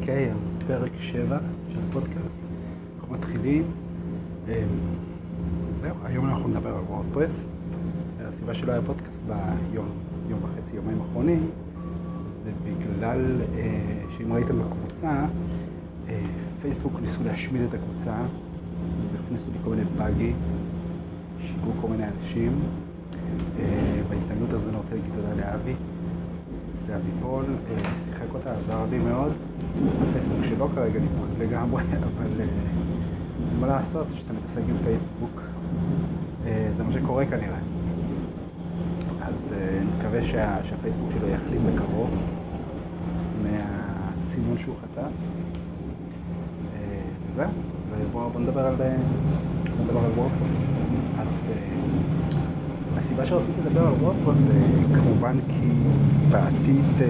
אוקיי, אז פרק 7 של הפודקאסט. אנחנו מתחילים. אמ, זהו, היום אנחנו נדבר על וורדפרס. הסיבה שלא היה פודקאסט ביום, יום וחצי, יומיים האחרונים, זה בגלל אה, שאם ראיתם בקבוצה, אה, פייסבוק ניסו להשמיד את הקבוצה, והכניסו לי כל מיני באגי, שיגעו כל מיני אנשים. אה, בהזדמנות הזו אני רוצה להגיד תודה לאבי, ואביבול אה, שיחק אותה, עזר לי מאוד. הפייסבוק שלו כרגע נדפק לגמרי, אבל אה, מה לעשות, שאתה מתעסק עם פייסבוק, אה, זה מה שקורה כנראה. אז אני מקווה שה, שהפייסבוק שלו יחלים בקרוב מהצינון שהוא חטף. זהו, אז בואו בוא נדבר על, נדבר על וורדפרס. אז הסיבה שרציתי לדבר על WordPress זה כמובן כי בעתיד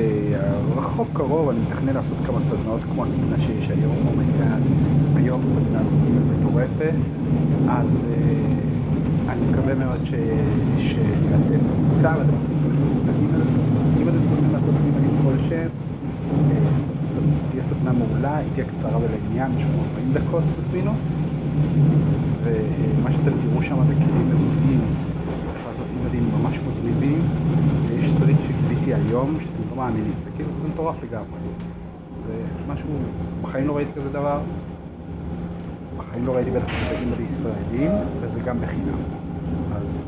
הרחוק אה, קרוב אני מתכנן לעשות כמה סדנאות כמו הסדנה שיש היום, oh my god, היום סדנה מטורפת, אז אה, אני מקווה מאוד שאתם בקבוצה ואתם רוצים להיכנס לסדנה ג', אם אתם צריכים לעשות ג' כל שם, אה, זאת תהיה סדנה מעולה, היא תהיה קצרה ולעניין, משהו 40 דקות פלוס מינוס, ומה שאתם תראו שם זה כלים מעולים. אימיילים ממש מגניבים, ויש טריק שגיליתי היום, שאתם לא מאמינים, זה כאילו, זה מטורף לגמרי. זה משהו, בחיים לא ראיתי כזה דבר, בחיים לא ראיתי בטח את אימיילים ישראלים, וזה גם בחינם. אז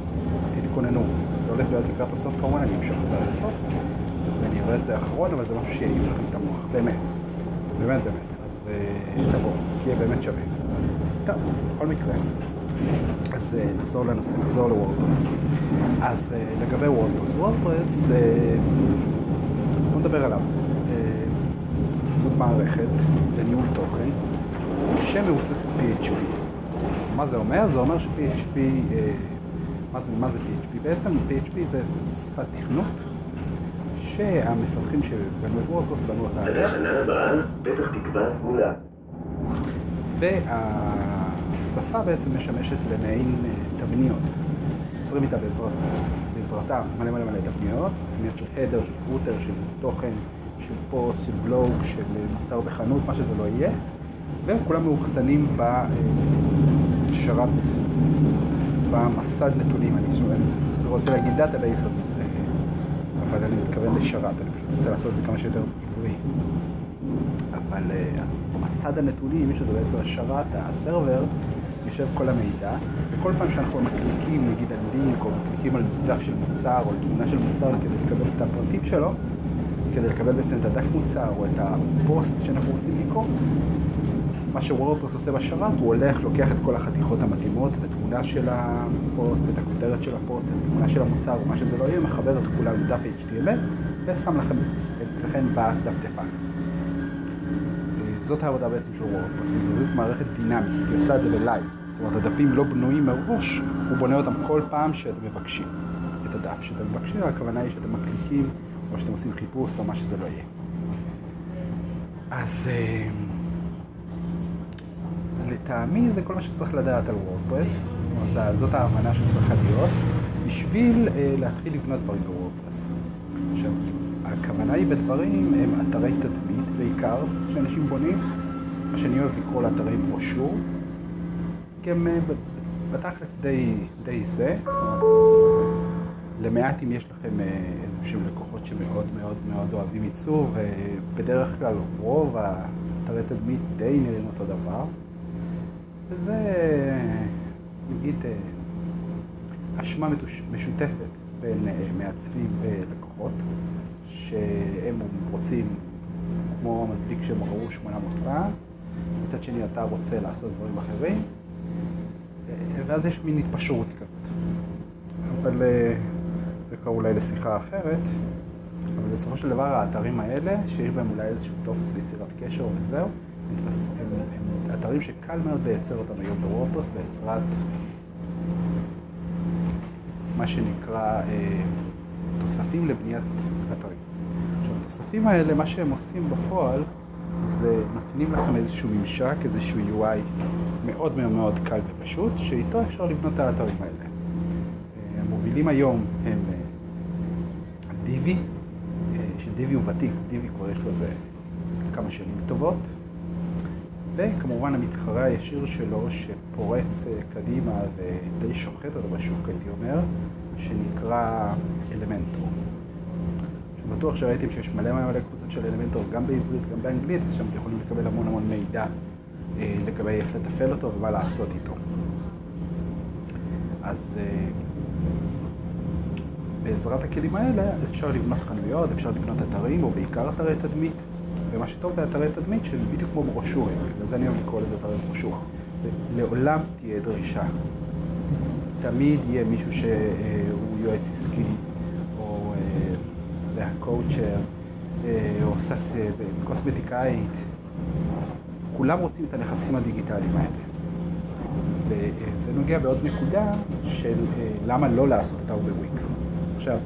תתכוננו, זה הולך להיות לקראת הסוף כמובן, אני אמשוך את זה עד הסוף, ואני אראה את זה האחרון, אבל זה משהו שיעיף לכם את המוח, באמת. באמת באמת. אז אה, תבואו, כי יהיה באמת שווה. טוב, בכל מקרה. אז uh, נחזור לנושא, נחזור לוורדפרס. אז uh, לגבי וורדפרס, וורדפרס, uh, בואו נדבר עליו. זאת מערכת לניהול תוכן שמבוססת PHP. מה זה אומר? זה אומר ש-PHP, מה, זה, מה זה PHP? בעצם PHP זה שפת תכנות שהמפתחים שבנו את WordPress בנו אותה. התחנה הבאה, פתח תקווה. וה... השפה בעצם משמשת למעין אה, תבניות. יוצרים איתה בעזרת, בעזרתה מלא מלא מלא תבניות, תבניות של header, של footer, של תוכן, של פוסט, של בלוג, של אה, מוצר בחנות, מה שזה לא יהיה, והם כולם מאוחסנים בשרת, במסד נתונים, אני פשוט רוצה להגיד database, אז, אה, אבל אני מתכוון לשרת, אני פשוט רוצה לעשות את זה כמה שיותר עברי. אבל אז במסד הנתונים, שזה בעצם השרת, ה server, יושב כל המידע, וכל פעם שאנחנו מקליקים נגיד על לינק או מקליקים על דף של מוצר או על תמונה של מוצר כדי לקבל את הפרטים שלו, כדי לקבל בעצם את הדף מוצר או את הפוסט שאנחנו רוצים לקרוא, מה ש WordPress עושה בשרת, הוא הולך, לוקח את כל החתיכות המתאימות, את התמונה של הפוסט, את הכותרת של הפוסט, את התמונה של המוצר, או מה שזה לא יהיה, מחבר את כולם לדף HTML, ושם לכם אצלכם בדפדפן. זאת העבודה בעצם של WordPress, זאת מערכת דינמית, היא עושה את זה ב live. זאת אומרת, הדפים לא בנויים מראש, הוא בונה אותם כל פעם שאתם מבקשים. את הדף שאתם מבקשים, הכוונה היא שאתם מקליקים, או שאתם עושים חיפוש, או מה שזה לא יהיה. אז אה, לטעמי זה כל מה שצריך לדעת על WordPress, זאת ההבנה שצריכה להיות, בשביל אה, להתחיל לבנות דברים בוורדפרס. עכשיו, הכוונה היא בדברים הם אתרי תדמית בעיקר, שאנשים בונים, מה שאני אוהב לקרוא לאתרי ברושור. כי הם אה, בתכלס די, די זה, זאת אומרת, למעט אם יש לכם אה, איזשהם לקוחות שמאוד מאוד מאוד אוהבים עיצוב, ובדרך כלל רוב האתרי תדמית די נראים אותו דבר, וזה נגיד אשמה משותפת בין אה, מעצבים ולקוחות, שהם רוצים, כמו מדליק שהם ראו 800 פעם, מצד שני אתה רוצה לעשות דברים אחרים, ואז יש מין התפשרות כזאת. אבל אה, זה כבר אולי לשיחה אחרת, אבל בסופו של דבר האתרים האלה, שיש בהם אולי איזשהו טופס ליצירת קשר וזהו, הם, הם, אתרים שקל מאוד לייצר אותם היום בוורדפרס בעזרת מה שנקרא אה, תוספים לבניית התוספים האלה, מה שהם עושים בפועל, זה נותנים לכם איזשהו ממשק, איזשהו UI מאוד מאוד מאוד קל ופשוט, שאיתו אפשר לבנות את האתרים האלה. אה, המובילים היום הם דיבי, אה, שדיבי הוא ותיק, דיבי כבר יש לו איזה כמה שנים טובות. וכמובן המתחרה הישיר שלו שפורץ אה, קדימה ודי שוחט אותו בשוק הייתי אומר, שנקרא אלמנטור. בטוח שראיתם שיש מלא מלא קבוצות של אלמנטור גם בעברית, גם באנגלית, אז שם אתם יכולים לקבל המון המון מידע אה, לגבי איך לתפעל אותו ומה לעשות איתו. אז אה, בעזרת הכלים האלה אפשר לבנות חנויות, אפשר לבנות אתרים, או בעיקר אתרי תדמית. ומה שטוב באתרי תדמית, שזה בדיוק כמו ברושורים, בגלל זה אני אוהב לקרוא לזה אתרי ברושור. זה לעולם תהיה דרישה. תמיד יהיה מישהו שהוא יועץ עסקי, יודע, קואוצ'ר, או סצ... קוסמטיקאית. כולם רוצים את הנכסים הדיגיטליים האלה. וזה נוגע בעוד נקודה של למה לא לעשות אתר בוויקס. עכשיו,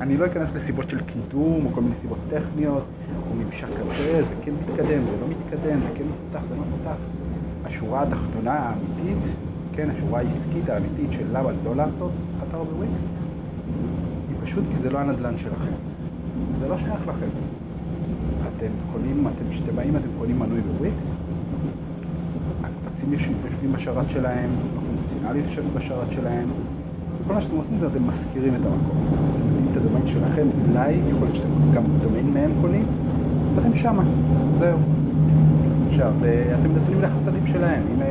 אני לא אכנס לסיבות של קידום, או כל מיני סיבות טכניות, או ממשק כזה, זה כן מתקדם, זה לא מתקדם, זה כן מפותח, זה לא מפותח. השורה התחתונה האמיתית, כן, השורה העסקית האמיתית של למה לא לעשות אתר בוויקס, היא פשוט כי זה לא הנדל"ן שלכם. זה לא שייך לכם. אתם קונים, אתם, כשאתם באים אתם קונים מנוי בוויקס, הקבצים יושבים בשרת שלהם, הפונקציונליות יושבת בשרת שלהם, וכל מה שאתם עושים זה אתם מזכירים את המקום. אתם מביאים את הדומיין שלכם, אולי יכול להיות שאתם גם דומיין מהם קונים, ואתם שמה, זהו. עכשיו, אתם נתונים לחסדים שלהם, אם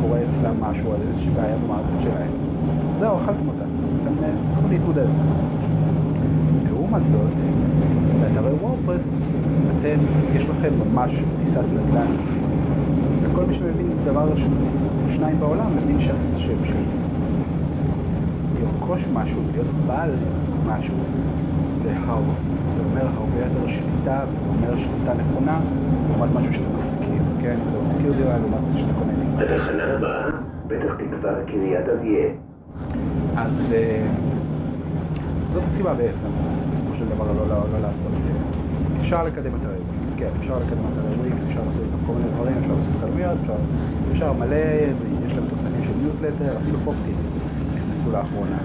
קורה אצלם משהו על איזושהי בעיה במערכת שלהם, זהו, אכלתם אותה, אתם צריכים להתמודד. לעומת זאת, באתרי וורדפרס, אתם, יש לכם ממש פיסת נדל"ן. וכל מי שמבין דבר או שניים בעולם מבין שהשם של לרכוש משהו, להיות בעל משהו, זה, הר, זה אומר הרבה יותר שליטה, וזה אומר שליטה נכונה, לעומת משהו שאתה משכיר, כן? אתה משכיר דירה לעומת שאתה קונה דירה. בתחנה הבאה, פתח תקווה קריית אריה. אז זאת הסיבה בעצם, בסופו של דבר לא, לא, לא לעשות. אפשר לקדם את ה-Wix, כן, אפשר לקדם את ה-Wix, אפשר לעשות איתם כל מיני דברים, אפשר לעשות חלומיות, אפשר, אפשר מלא, יש להם תוספים של ניוזלטר, אפילו pop-up ים. נכנסו לאחרונה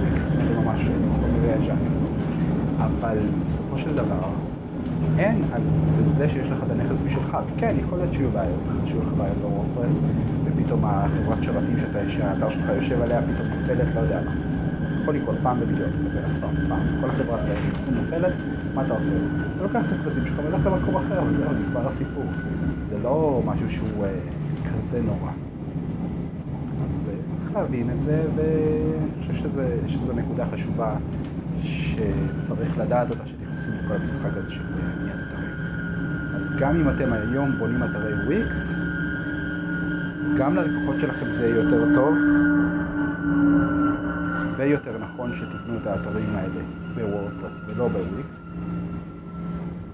וויקס, זה ממש חומר ישן. אבל בסופו של דבר, אין על זה שיש לך את הנכס משלך. כן, יכול להיות שיהיו בעיות, שיהיו לך בעיות ב WordPress, ופתאום החברת שרתים שהאתר שלך יושב עליה פתאום נופלת, לא יודע מה. יכול לקרות פעם במיליון, כזה אסון, פעם. כל החברת נכסים נופלת, מה אתה עושה? אתה לוקח את הכבשים שלך והולך למקום אחר, וזהו, נגמר הסיפור. זה לא משהו שהוא אה, כזה נורא. צריך להבין את זה, ואני חושב שזה, שזו נקודה חשובה שצריך לדעת אותה שנכנסים לכל המשחק הזה של בניית אתרים. אז גם אם אתם היום בונים אתרי וויקס, גם ללקוחות שלכם זה יהיה יותר טוב, ויותר נכון שתבנו את האתרים האלה בוורדפרס ולא בוויקס.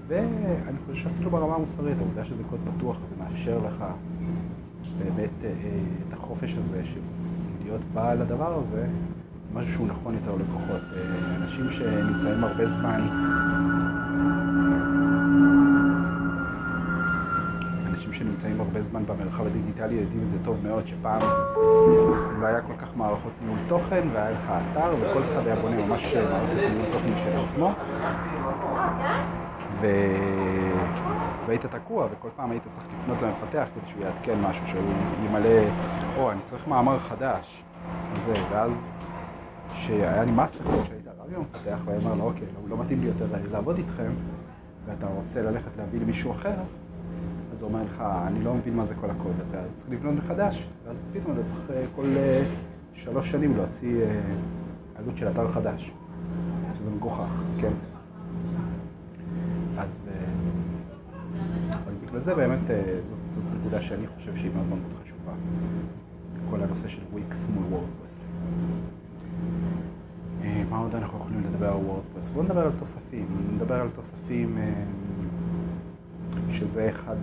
ואני חושב שאפילו ברמה המוסרית, העובדה שזה קוד פתוח וזה מאפשר לך באמת את החופש הזה של להיות בעל הדבר הזה, משהו שהוא נכון יותר ללקוחות. אנשים שנמצאים הרבה זמן, שנמצאים הרבה זמן במרחב הדיגיטלי יודעים את זה טוב מאוד, שפעם לא היה כל כך מערכות ניהול תוכן, והיה לך אתר, וכל אחד היה בונה ממש מערכת ניהול תוכן של עצמו. ו... והיית תקוע, וכל פעם היית צריך לפנות למפתח כדי שהוא יעדכן משהו, שהוא ימלא, או, אני צריך מאמר חדש, וזה, ואז שהיה נמאס לך שהיית רב עם המפתח, והוא אמר לו, אוקיי, הוא לא מתאים לי יותר לעבוד איתכם, ואתה רוצה ללכת להביא למישהו אחר, אז הוא אומר לך, אני לא מבין מה זה כל הקוד הזה, אני צריך לבנות מחדש, ואז פתאום אתה צריך כל שלוש שנים להוציא עלות של אתר חדש, שזה מגוחך, כן? אז... וזה באמת, זאת, זאת נקודה שאני חושב שהיא מאוד מאוד חשובה. כל הנושא של וויקס מול וורדפרס. מה עוד אנחנו יכולים לדבר על וורדפרס? בואו נדבר על תוספים. נדבר על תוספים שזה אחד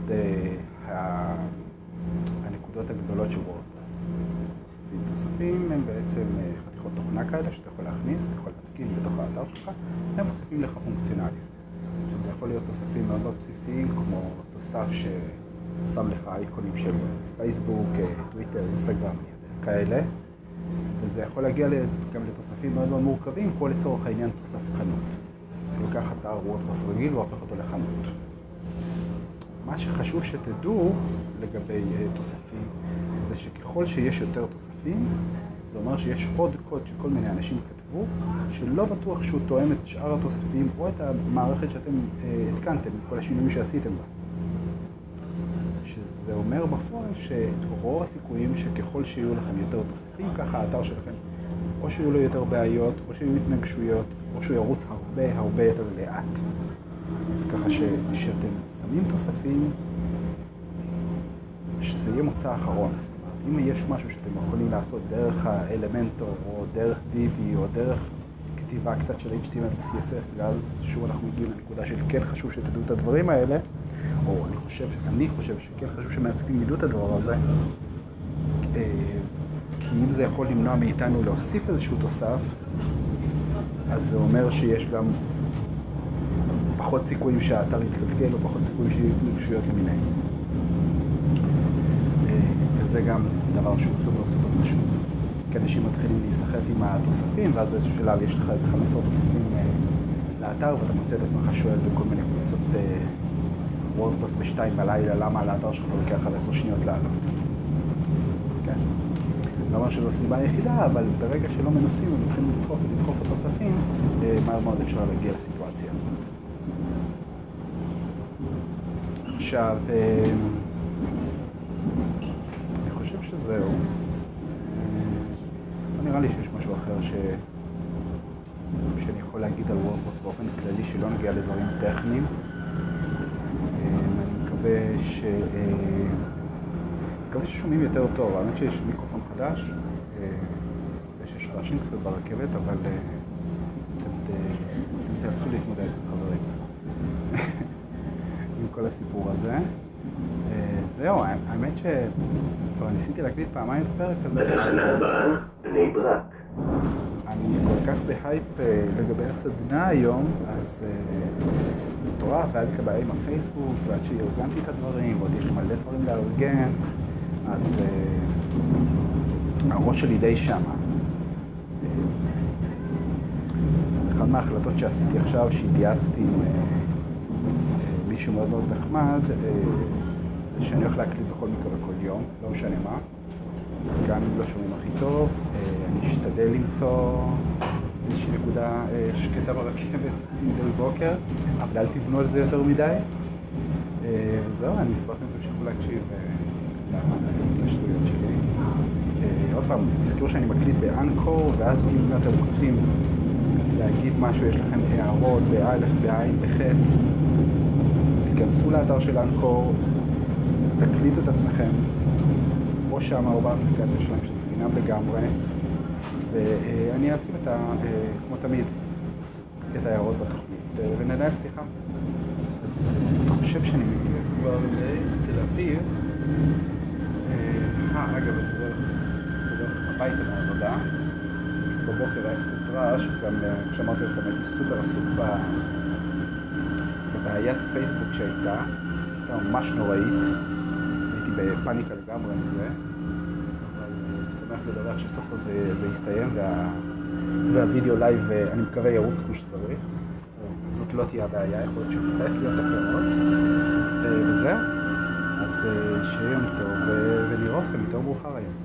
הנקודות הגדולות של וורדפרס. תוספים. תוספים הם בעצם חתיכות תוכנה כאלה שאתה יכול להכניס, אתה יכול להתקין בתוך האתר שלך, הם מוסיפים לך פונקציונליות. זה יכול להיות תוספים מאוד מאוד בסיסיים, כמו תוסף ששם לך אייקונים של פייסבוק, טוויטר, אינסטגרם, כאלה. וזה יכול להגיע גם לתוספים מאוד מאוד מורכבים, כמו לצורך העניין תוסף חנות. לוקח אתר וורדפרס רגיל והופך אותו לחנות. מה שחשוב שתדעו לגבי אה, תוספים, זה שככל שיש יותר תוספים, זה אומר שיש עוד קוד שכל מיני אנשים כתבו, שלא בטוח שהוא תואם את שאר התוספים או את המערכת שאתם אה, התקנתם, את כל השינויים שעשיתם בה. שזה אומר בפועל שרוב הסיכויים שככל שיהיו לכם יותר תוספים, ככה האתר שלכם, או שיהיו לו יותר בעיות, או שיהיו התנגשויות, או שהוא ירוץ הרבה הרבה יותר לאט. אז ככה שכשאתם שמים תוספים, שזה יהיה מוצא אחרון. זאת אומרת, אם יש משהו שאתם יכולים לעשות דרך האלמנטור, או דרך DB, או דרך כתיבה קצת של HTML ו-CSS, ואז שוב אנחנו מגיעים לנקודה של כן חשוב שתדעו את הדברים האלה, או אני חושב, אני חושב שכן חשוב שמעצבים ידעו את הדבר הזה, אה, כי אם זה יכול למנוע מאיתנו להוסיף איזשהו תוסף, אז זה אומר שיש גם פחות סיכויים שהאתר יתקלקל או פחות סיכויים שיהיו התנגשויות למיניהם. אה, וזה גם דבר שהוא סופר סופר חשוב. כי אנשים מתחילים להיסחף עם התוספים, ואז באיזשהו שלב יש לך איזה 15 תוספים אה, לאתר, ואתה מוצא את עצמך שואל בכל מיני קבוצות וורדפרס בשתיים בלילה, למה על האתר שלך לוקח על עשר שניות לעלות. כן? לא אומר שזו הסיבה היחידה, אבל ברגע שלא מנוסים ומתחילים לדחוף ולדחוף התוספים, אה, מהר מאוד אפשר להגיע לסיטואציה הזאת. עכשיו, אה, אני חושב שזהו. אה, לא נראה לי שיש משהו אחר ש... שאני יכול להגיד על וורדפרס באופן כללי שלא נגיע לדברים טכניים. אני מקווה ש... מקווה ששומעים יותר טוב, האמת שיש מיקרופון חדש, ויש רעשים קצת ברכבת, אבל אתם תאלצו להתמודד, חברים, כל הסיפור הזה. זהו, האמת שכבר ניסיתי להקליט פעמיים את הפרק הזה. בתחנה הבאה, בני ברק. אני כל כך בהייפ לגבי הסדנה היום, אז מטורף, והיה לי את הבעיה עם הפייסבוק, ועד שארגנתי את הדברים, ועוד יש לי מלא דברים לארגן, אז הראש שלי די שמה. אז אחת מההחלטות שעשיתי עכשיו, שהתייעצתי עם מישהו מאוד מאוד נחמד, זה שאני הולך להקליט בכל מקרה בכל יום, לא משנה מה. גם אם לא שומעים הכי טוב, אני אשתדל למצוא איזושהי נקודה שקטה ברכבת מדי בוקר, אבל אל תבנו על זה יותר מדי. וזהו, אני אשמח אם תמשיכו להקשיב לשטויות שלי. עוד פעם, תזכרו שאני מקליט באנקור, ואז אם אתם רוצים להגיד משהו, יש לכם הערות באלף, בעין, בחטא, תיכנסו לאתר של אנקור, תקליטו את עצמכם, או שם או באפליקציה שלהם, שזה חינם לגמרי, ואני אשים את ה... כמו תמיד, את ההערות בתוכנית, וננהל שיחה. אז אני חושב שאני מגיע כבר לתל אביב. אה, אגב, אני בדרך הביתה מהעבודה. בבוקר היה קצת רעש, גם כמו שאמרתי לכם, הייתי סופר עסוק בבעיית פייסבוק שהייתה, הייתה ממש נוראית. הייתי בפאניקה לגמרי מזה, אבל אני שמח לדווח שסוף סוף זה, זה יסתיים וה, והווידאו live, אני מקווה, ירוץ כמו שצריך. זאת לא תהיה הבעיה, יכול להיות שהולך להיות אחרות. וזהו, אז שיהיה יום טוב, ונראה אתכם יותר מאוחר היום.